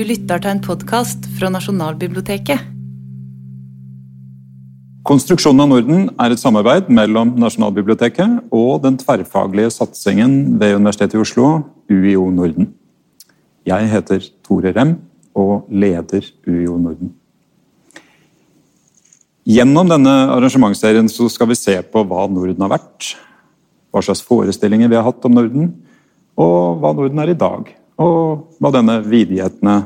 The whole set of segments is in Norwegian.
Du lytter til en podkast fra Nasjonalbiblioteket. Konstruksjonen av Norden er et samarbeid mellom Nasjonalbiblioteket og den tverrfaglige satsingen ved Universitetet i Oslo, UiO Norden. Jeg heter Tore Rem og leder UiO Norden. Gjennom denne arrangementsserien skal vi se på hva Norden har vært, hva slags forestillinger vi har hatt om Norden, og hva Norden er i dag og hva denne vidgjetne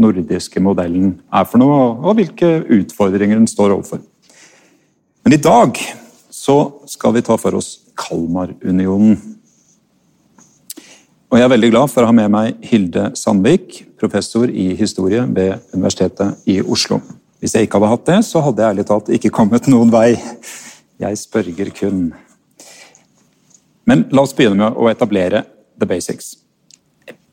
nordiske modellen er for noe, og hvilke utfordringer den står overfor. Men i dag så skal vi ta for oss Kalmarunionen. Og jeg er veldig glad for å ha med meg Hilde Sandvik, professor i historie ved Universitetet i Oslo. Hvis jeg ikke hadde hatt det, så hadde jeg ærlig talt ikke kommet noen vei. Jeg spørger kun. Men la oss begynne med å etablere the basics.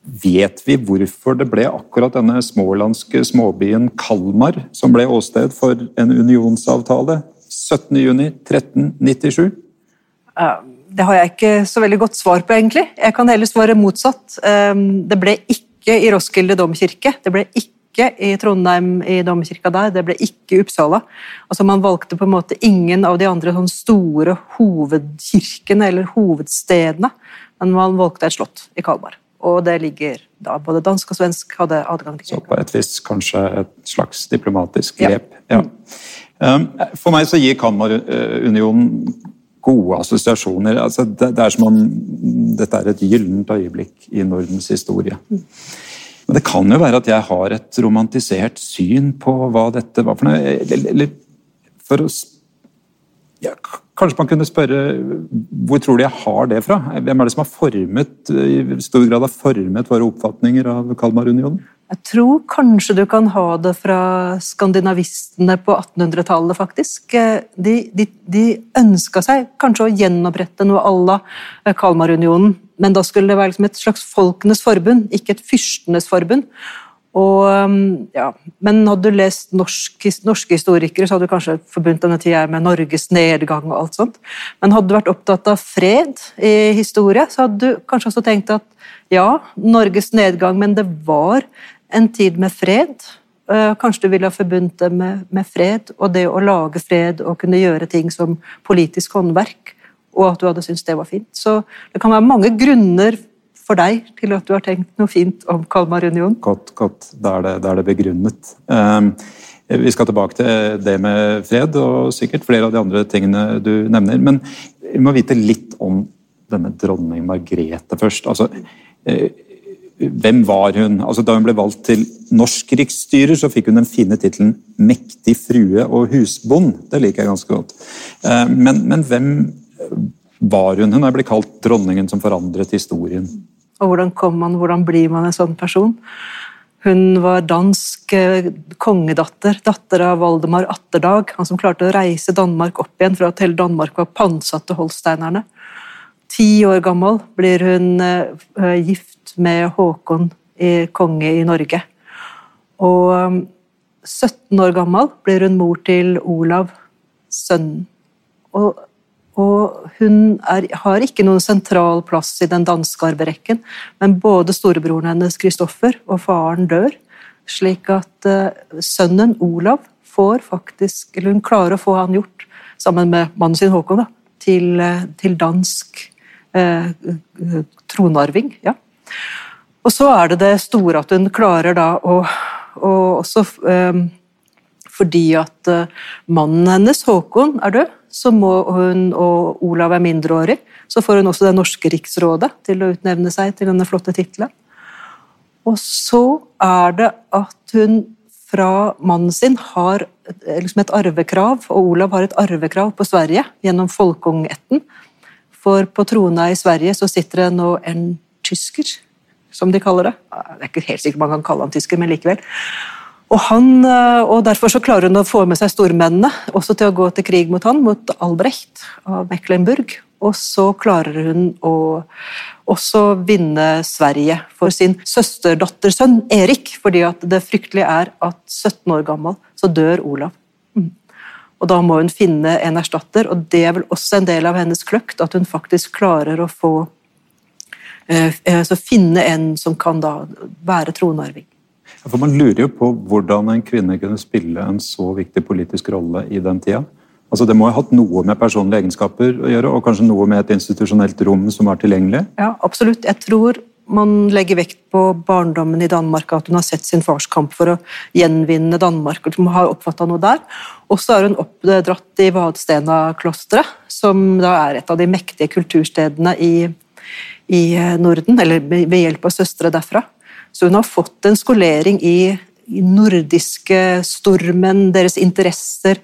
Vet vi hvorfor det ble akkurat denne smålandske småbyen Kalmar som ble åsted for en unionsavtale 17.6.1397? Det har jeg ikke så veldig godt svar på, egentlig. Jeg kan heller svare motsatt. Ehm, det ble ikke i Roskilde domkirke. Det ble ikke i Trondheim i domkirka der, det ble ikke i Uppsala. Altså Man valgte på en måte ingen av de andre sånn store hovedkirkene eller hovedstedene, men man valgte et slott i Kalmar og det ligger da både dansk og svensk hadde adgang til. Så på et vis kanskje et slags diplomatisk grep. Ja. ja. Um, for meg så gir Kalmarunionen gode assosiasjoner. Altså, det, er som om dette er et gyllent øyeblikk i Nordens historie. Men det kan jo være at jeg har et romantisert syn på hva dette var for noe. Eller for å ja, Kanskje man kunne spørre hvor tror du jeg har det fra? Hvem er det som har formet, i stor grad har formet våre oppfatninger av Kalmarunionen? Jeg tror kanskje du kan ha det fra skandinavistene på 1800-tallet, faktisk. De, de, de ønska seg kanskje å gjenopprette noe à la Kalmarunionen, men da skulle det være liksom et slags folkenes forbund, ikke et fyrstenes forbund. Og, um, ja, men hadde du lest norsk, norske historikere, så hadde du kanskje forbundet denne tida med Norges nedgang og alt sånt. Men hadde du vært opptatt av fred i historie, så hadde du kanskje også tenkt at ja, Norges nedgang, men det var en tid med fred. Uh, kanskje du ville ha forbundet det med, med fred, og det å lage fred og kunne gjøre ting som politisk håndverk, og at du hadde syntes det var fint. Så det kan være mange grunner for deg til at du har tenkt noe fint om Kalmarunionen? Godt, godt. Da er det, da er det begrunnet. Um, vi skal tilbake til det med fred og sikkert flere av de andre tingene du nevner. Men vi må vite litt om denne dronning Margrethe først. Altså, eh, hvem var hun? Altså, da hun ble valgt til norsk riksstyrer, så fikk hun den fine tittelen 'mektig frue og husbond'. Det liker jeg ganske godt. Eh, men, men hvem var hun? Hun er blitt kalt dronningen som forandret historien. Og hvordan kom man, hvordan blir man en sånn person? Hun var dansk eh, kongedatter, datter av Valdemar Atterdag, han som klarte å reise Danmark opp igjen fra at hele Danmark var pantsatt til holsteinerne. Ti år gammel blir hun uh, gift med Håkon, konge i Norge. Og um, 17 år gammel blir hun mor til Olav, sønnen. Og og hun er, har ikke noen sentral plass i den danske arverekken, men både storebroren hennes Kristoffer og faren dør, slik at uh, sønnen Olav får faktisk Eller hun klarer å få han gjort, sammen med mannen sin Håkon, da, til, uh, til dansk uh, tronarving. Ja. Og så er det det store at hun klarer da å, å også fordi at mannen hennes, Håkon, er død så må hun, og Olav er mindreårig, så får hun også Det norske riksrådet til å utnevne seg til denne flotte tittelen. Og så er det at hun fra mannen sin har liksom et arvekrav, og Olav har et arvekrav på Sverige gjennom Folkungetten. For på trona i Sverige så sitter det nå en tysker, som de kaller det. Det er ikke helt sikkert man kan kalle han tysker, men likevel. Og, han, eh, og, Derfor så klarer hun å få med seg stormennene også til å gå til krig mot han, mot Albrecht av Mecklenburg. Og så klarer hun å også vinne Sverige for sin søsterdattersønn Erik. fordi at det fryktelige er at 17 år gammel så dør Olav. Mm. Og Da må hun finne en erstatter, og det er vel også en del av hennes kløkt at hun faktisk klarer å få eh, eh finne en som kan da være tronarving. For Man lurer jo på hvordan en kvinne kunne spille en så viktig politisk rolle i den tida. Altså Det må ha hatt noe med personlige egenskaper å gjøre, og kanskje noe med et institusjonelt rom som var tilgjengelig? Ja, absolutt. Jeg tror man legger vekt på barndommen i Danmark, at hun har sett sin fars kamp for å gjenvinne Danmark. og hun har oppfatta noe der. Og så er hun oppdratt i Vadstena-klosteret, som da er et av de mektige kulturstedene i, i Norden, eller ved hjelp av søstre derfra. Så hun har fått en skolering i, nordiske stormenn, deres interesser,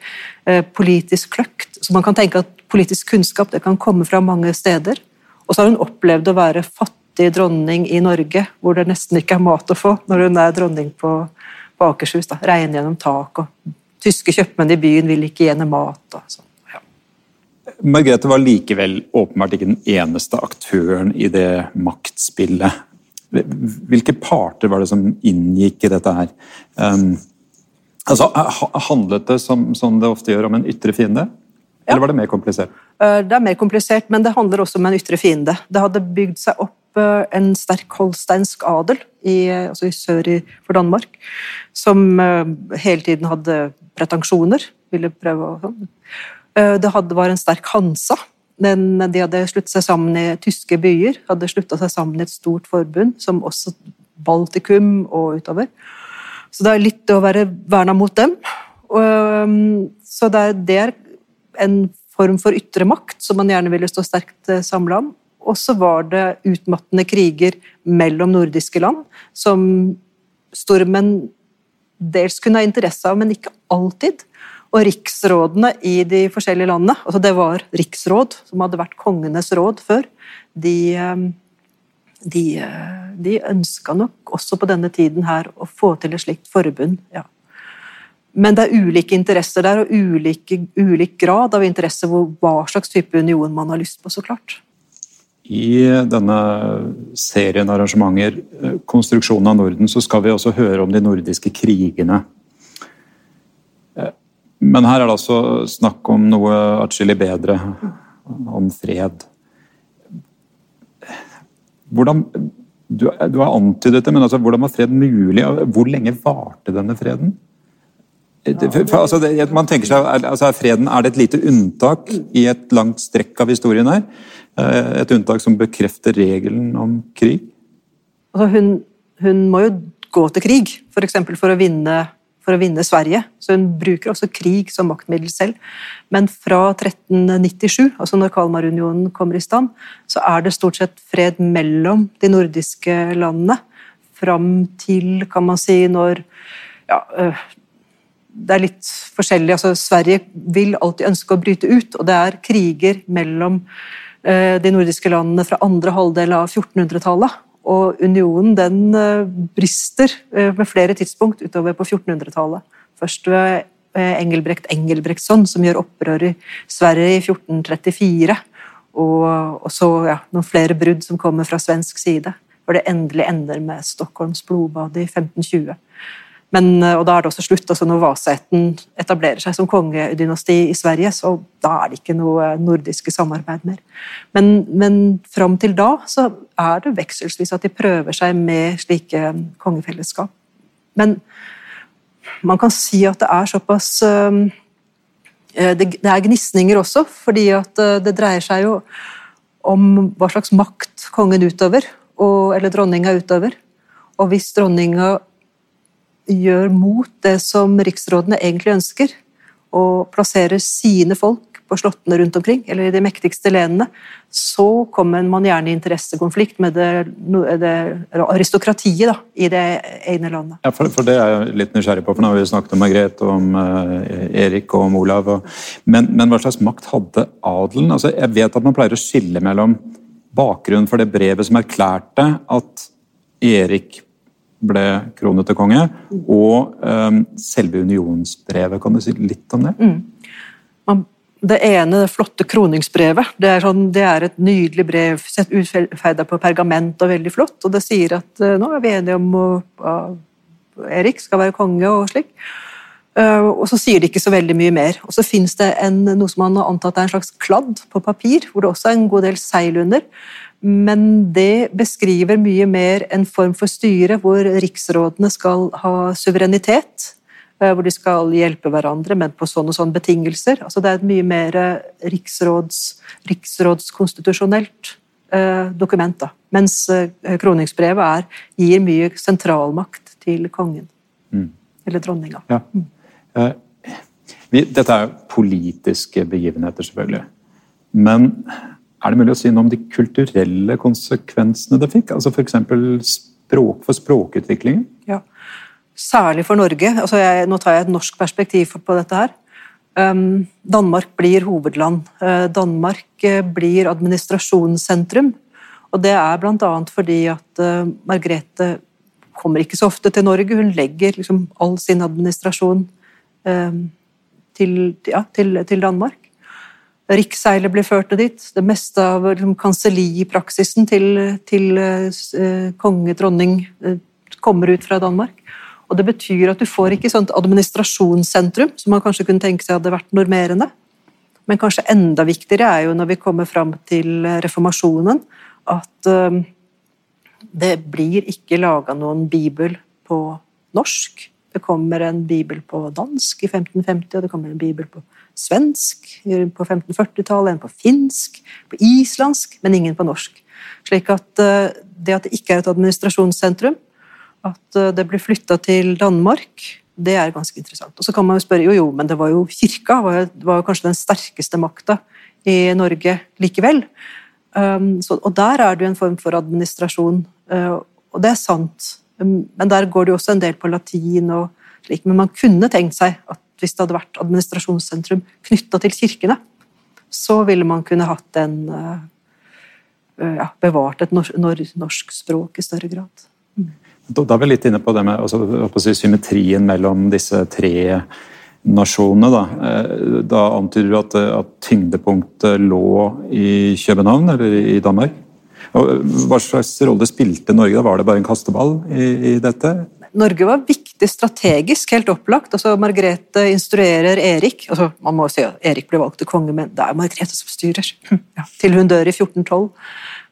eh, politisk kløkt. Så man kan tenke at politisk kunnskap kan komme fra mange steder. Og så har hun opplevd å være fattig dronning i Norge, hvor det nesten ikke er mat å få når hun er dronning på, på Akershus. Da. Regner gjennom tak, og tyske kjøpmenn i byen vil ikke gi henne mat. og sånn. Margrethe var likevel åpenbart ikke den eneste aktøren i det maktspillet hvilke parter var det som inngikk i dette her? Um, altså, handlet det som, som, det ofte gjør om en ytre fiende? Ja. Eller var det mer komplisert? Uh, det er mer komplisert, men det handler også om en ytre fiende. Det hadde bygd seg opp uh, en sterk holsteinsk adel i, altså i sør i, for Danmark, som uh, hele tiden hadde pretensjoner. Ville prøve å Det hadde, var en sterk Hansa den, de hadde sluttet seg sammen i tyske byer, hadde slutta seg sammen i et stort forbund, som også Baltikum og utover. Så det er litt å være verna mot dem. Um, så det er, det er en form for ytre makt som man gjerne ville stå sterkt eh, samla om. Og så var det utmattende kriger mellom nordiske land, som stormenn dels kunne ha interesse av, men ikke alltid. Og riksrådene i de forskjellige landene, altså det var riksråd, som hadde vært kongenes råd før, de, eh, de, eh, de ønska nok også på denne tiden her å få til et slikt forbund. ja. Men det er ulike interesser der, og ulike, ulik grad av interesse hvor hva slags type union man har lyst på, så klart. I denne serien arrangementer, eh, konstruksjonen av Norden, så skal vi også høre om de nordiske krigene. Men her er det altså snakk om noe atskillig bedre, om fred. Hvordan, du, du har antydet det, men altså, hvordan var fred mulig? Hvor lenge varte denne freden? For, altså, det, man tenker seg, altså, er freden er det et lite unntak i et langt strekk av historien her? Eh, et unntak som bekrefter regelen om krig? Altså, hun, hun må jo gå til krig, f.eks. For, for å vinne for å vinne Sverige. Så hun bruker også krig som maktmiddel selv. Men fra 1397, altså når Kalmarunionen kommer i stand, så er det stort sett fred mellom de nordiske landene. Fram til, kan man si, når ja, øh, det er litt forskjellig. Altså, Sverige vil alltid ønske å bryte ut, og det er kriger mellom øh, de nordiske landene fra andre halvdel av 1400-tallet. Og unionen den eh, brister eh, flere tidspunkt utover på 1400-tallet. Først ved eh, Engelbrekt Engelbrektsson, som gjør opprør i Sverige i 1434. Og, og så ja, noen flere brudd som kommer fra svensk side. hvor det endelig ender med Stockholms blodbad i 1520. Men, eh, og da er det også slutt. altså Når Vasaætten etablerer seg som kongedynasti i Sverige, så da er det ikke noe nordiske samarbeid mer. Men, men fram til da så er det vekselsvis at de prøver seg med slike kongefellesskap. Men man kan si at det er såpass eh, eh, Det, er gnisninger også, fordi at det dreier seg jo om hva slags makt kongen utøver, og, eller dronninga utøver. Og hvis dronninga gjør mot det som riksrådene egentlig ønsker, og plasserer sine folk på slottene rundt omkring, eller i de mektigste lenene, så kommer man gjerne i interessekonflikt med det, det aristokratiet da, i det ene landet. Ja, for, for, Det er jeg litt nysgjerrig på, for nå har vi snakket om Margrethe, om uh, Erik og om Olav. Og, men, men, hva slags makt hadde adelen? Altså, jeg vet at man pleier å skille mellom bakgrunnen for det brevet som erklærte at Erik ble kronet til konge, og um, selve unionsbrevet. Kan du si litt om det? Mm. Det ene, det flotte kroningsbrevet, det er, sånn, det er et nydelig brev sett utferda på pergament og veldig flott. og Det sier at uh, nå er vi enige om at Erik skal være konge og slik. Uh, og så sier de ikke så veldig mye mer. Og så fins det en, noe som man har antatt er en slags kladd på papir, hvor det også er en god del seil under. Men det beskriver mye mer en form for styre hvor riksrådene skal ha suverenitet. Uh, hvor de skal hjelpe hverandre, men på sånne og sånne betingelser. Altså det er et mye mer riksråds, riksrådskonstitusjonelt uh, dokument. Da. Mens kroningsbrevet er, gir mye sentralmakt til kongen. Mm. Eller dronninga. Ja. Mm. Eh, dette er jo politiske begivenheter, selvfølgelig. Men er det mulig å si noe om de kulturelle konsekvensene det fikk? Altså F.eks. Språk, for språkutviklingen? Ja, Særlig for Norge. Altså jeg, nå tar jeg et norsk perspektiv på dette her. Um, Danmark blir hovedland. Uh, Danmark uh, blir administrasjonssentrum. Og det er bl.a. fordi at uh, Margrethe kommer ikke så ofte til Norge. Hun legger liksom all sin administrasjon Ehm, til, ja, til, til Danmark. Riksseilet blir ført dit. Det meste av liksom, kansellipraksisen til, til uh, konge, dronning, uh, kommer ut fra Danmark. Og Det betyr at du får ikke sånt administrasjonssentrum, som man kanskje kunne tenke seg hadde vært normerende. Men kanskje enda viktigere er jo når vi kommer fram til reformasjonen, at uh, det blir ikke laga noen bibel på norsk. Det kommer en bibel på dansk i 1550, og det kommer en bibel på svensk på 1540-tallet, en på finsk, på islandsk, men ingen på norsk. Slik at eh, det at det ikke er et administrasjonssentrum, at eh, det blir flytta til Danmark, det er ganske interessant. Og så kan man jo spørre jo, jo, men det var jo kirka var, var kanskje den sterkeste makta i Norge likevel. Um, så, og der er det jo en form for administrasjon, uh, og det er sant. Men der går det jo også en del på latin og slik. Men man kunne tenkt seg at hvis det hadde vært administrasjonssentrum knytta til kirkene, så ville man kunne hatt en eh, eh, ja, Bevart et norsk språk i større grad. Mm. Da er vi litt inne på det med altså, symmetrien mellom disse tre nasjonene. Da, eh, da antyder du at, at tyngdepunktet lå i København, eller i Danmark? Og hva slags rolle spilte Norge? da? Var det bare en kasteball i, i dette? Norge var viktig strategisk, helt opplagt. Altså, Margrethe instruerer Erik. Altså, man må jo si at Erik ble valgt til konge, men det er Margrethe som styrer. Ja, til hun dør i 1412.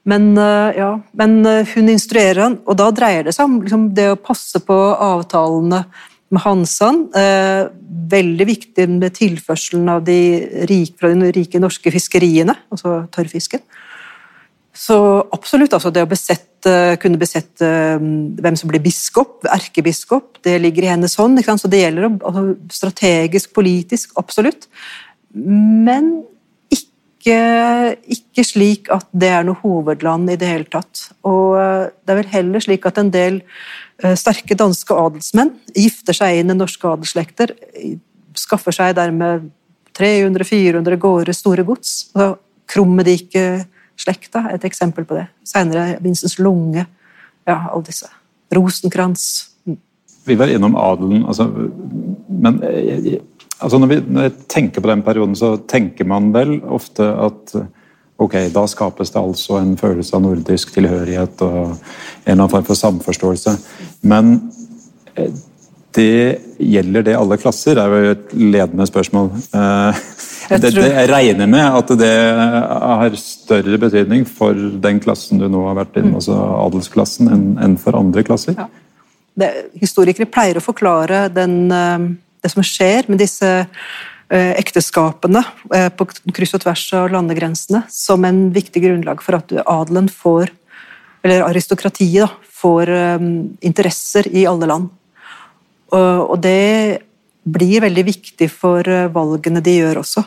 Men, eh, ja, men eh, hun instruerer han, og da dreier det seg om liksom, det å passe på avtalene med Hansan. Eh, veldig viktig med tilførselen av de rike, fra de rike norske fiskeriene, altså tørrfisken. Så absolutt, altså det å besette, kunne besette um, hvem som blir biskop, erkebiskop, det ligger i hennes hånd. Så det gjelder altså, strategisk, politisk, absolutt. Men ikke, ikke, slik at det er noe hovedland i det hele tatt. Og uh, det er vel heller slik at en del uh, sterke danske adelsmenn gifter seg inn i norske adelsslekter, skaffer seg dermed 300-400 gårder store gods. Altså, Krummedike slekta er et eksempel på det. Senere Vincents Lunge. Ja, alle disse. Rosenkrantz. Mm. Vi var innom adelen, altså, men eh, altså når, vi, når jeg tenker på den perioden, så tenker man vel ofte at ok, da skapes det altså en følelse av nordisk tilhørighet og en eller annen form for samforståelse. Men eh, det gjelder det alle klasser, det er jo et ledende spørsmål. Eh, det, det, jeg regner med at det har større betydning for den klassen du nå har vært inne, mm. altså adelsklassen, enn, en for andre klasser. Ja. Det, historikere pleier å forklare den, eh, det som skjer med disse eh, ekteskapene eh, på kryss og tvers av landegrensene, som en viktig grunnlag for at adelen får, eller aristokratiet, da, får interesser i alle land. Og det blir veldig viktig for valgene de gjør også.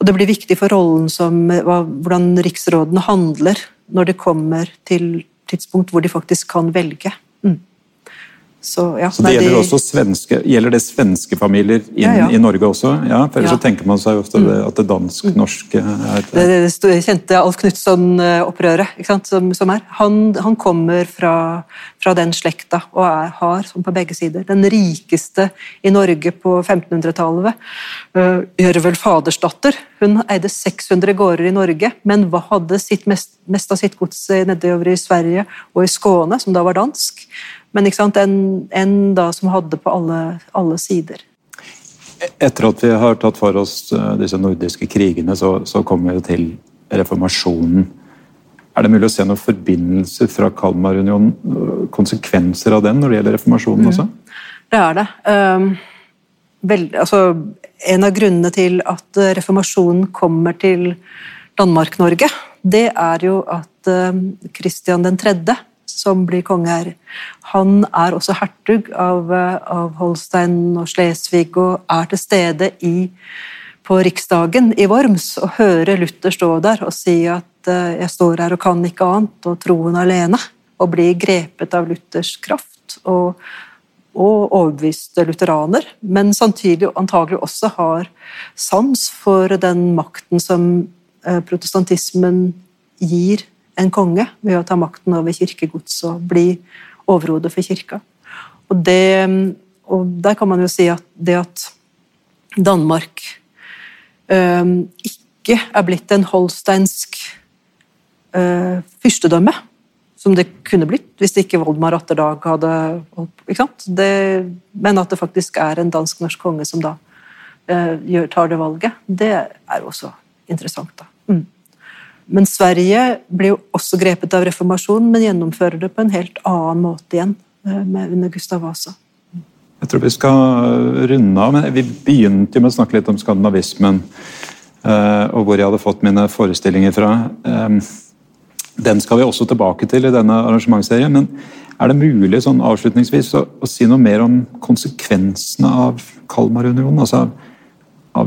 Og det blir viktig for rollen som hvordan riksrådene handler når det kommer til tidspunkt hvor de faktisk kan velge. Mm. Så, ja, så det gjelder, også svenske, gjelder det svenske familier inn ja, ja. i Norge også? Ja, for Ellers så tenker man seg ofte mm. at det dansk-norske er Det, det, det kjente Alf Knutson-opprøret som, som, er. Han, han kommer fra, fra, den slekta og er, har, som på begge sider, den rikeste i Norge på 1500-tallet. Uh, Gjørvel Fadersdatter. Hun eide 600 gårder i Norge, men hadde sitt mest, mest av sitt gods nedover i Sverige og i Skåne, som da var dansk. Men en, en, da som hadde på alle, alle sider. Etter at vi har tatt for oss eh, disse nordiske krigene, så, så kommer vi til reformasjonen. Er det mulig å se noen forbindelser fra Kalmarunionen, eh, konsekvenser av den når det gjelder reformasjonen mm. også? Det er det. Um, vel, altså, en av grunnene til at reformasjonen kommer til Danmark-Norge, det er jo at Kristian um, 3 som blir konge her, han er også hertug av, av Holstein og Slesvig og er til stede i, på riksdagen i Worms og hører Luther stå der og si at uh, 'jeg står her og kan ikke annet', og troen alene, og blir grepet av Luthers kraft. og og overbeviste lutheraner, men samtidig antagelig også har sans for den makten som eh, protestantismen gir en konge ved å ta makten over kirkegods og bli overhode for kirka. Og, det, og der kan man jo si at det at Danmark øh, ikke er blitt en holsteinsk øh, fyrstedømme, som det kunne blitt hvis ikke Voldmar Atterdag hadde holdt Men at det faktisk er en dansk-norsk konge som da øh, tar det valget, det er også interessant. da. Mm. Men Sverige blir jo også grepet av reformasjonen, men gjennomfører det på en helt annen måte igjen eh, med under Gustav Vasa. Jeg tror vi skal runde av, men vi begynte med å snakke litt om skandinavismen. Eh, og hvor jeg hadde fått mine forestillinger fra. Eh, den skal vi også tilbake til i denne arrangementsserien. Men er det mulig sånn avslutningsvis å, å si noe mer om konsekvensene av Kalmarunionen? Altså,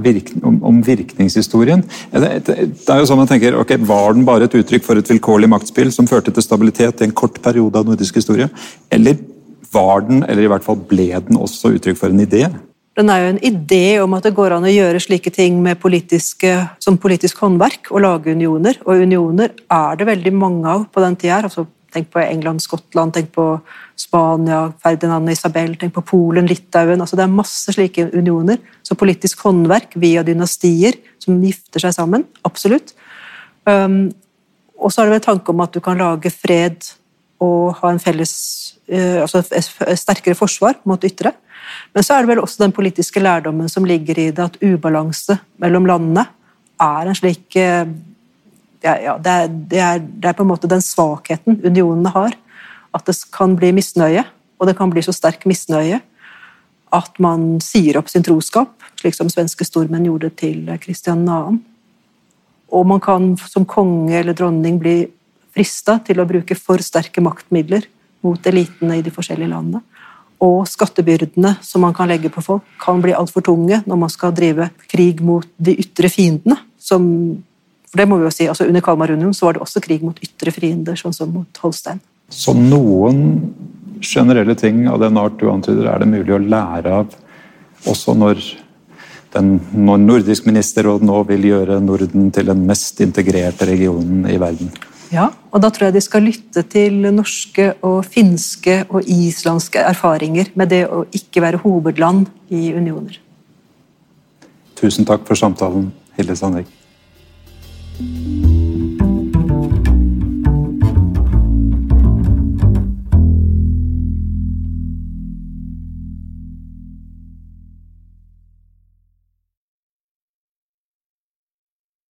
virk, om, om, virkningshistorien. Det, er jo sånn man tenker, ok, Var den bare et uttrykk for et vilkårlig maktspill som førte til stabilitet i en kort periode av nordisk historie? Eller var den, eller i hvert fall ble den også uttrykk for en idé? Den er jo en idé om at det går an å gjøre slike ting med politiske, som politisk håndverk og lage unioner. Og unioner er det veldig mange av på den tida. Altså, tenk på England, Skottland, tenk på Spania, Ferdinand og Isabel, tenk på Polen, Litauen altså Det er masse slike unioner. Så politisk håndverk via dynastier som gifter seg sammen. Absolutt. Um, og så er det vel tanke om at du kan lage fred og ha en felles uh, altså sterkere forsvar mot ytre. Men så er det vel også den politiske lærdommen som ligger i det at ubalanse mellom landene er en slik uh, ja, det, er, det, er, det, er, på en måte den svakheten unionene har at det kan bli misnøye, og det kan bli så sterk misnøye at man sier opp sin troskap, slik som svenske stormenn gjorde til Kristian 2. Og man kan som konge eller dronning bli frista til å bruke for sterke maktmidler mot elitene i de forskjellige landene. Og skattebyrdene som man kan legge på folk, kan bli altfor tunge når man skal drive krig mot de ytre fiendene. Som, for det må vi jo si, altså Under Kalmar Union så var det også krig mot ytre fiender, sånn som mot Holstein. Så noen generelle ting av den art du antyder, er det mulig å lære av også når, den, når Nordisk ministerråd nå vil gjøre Norden til den mest integrerte regionen i verden. Ja, og da tror jeg de skal lytte til norske og finske og islandske erfaringer med det å ikke være hovedland i unioner. Tusen takk for samtalen, Hilde Sandvik. Thank you.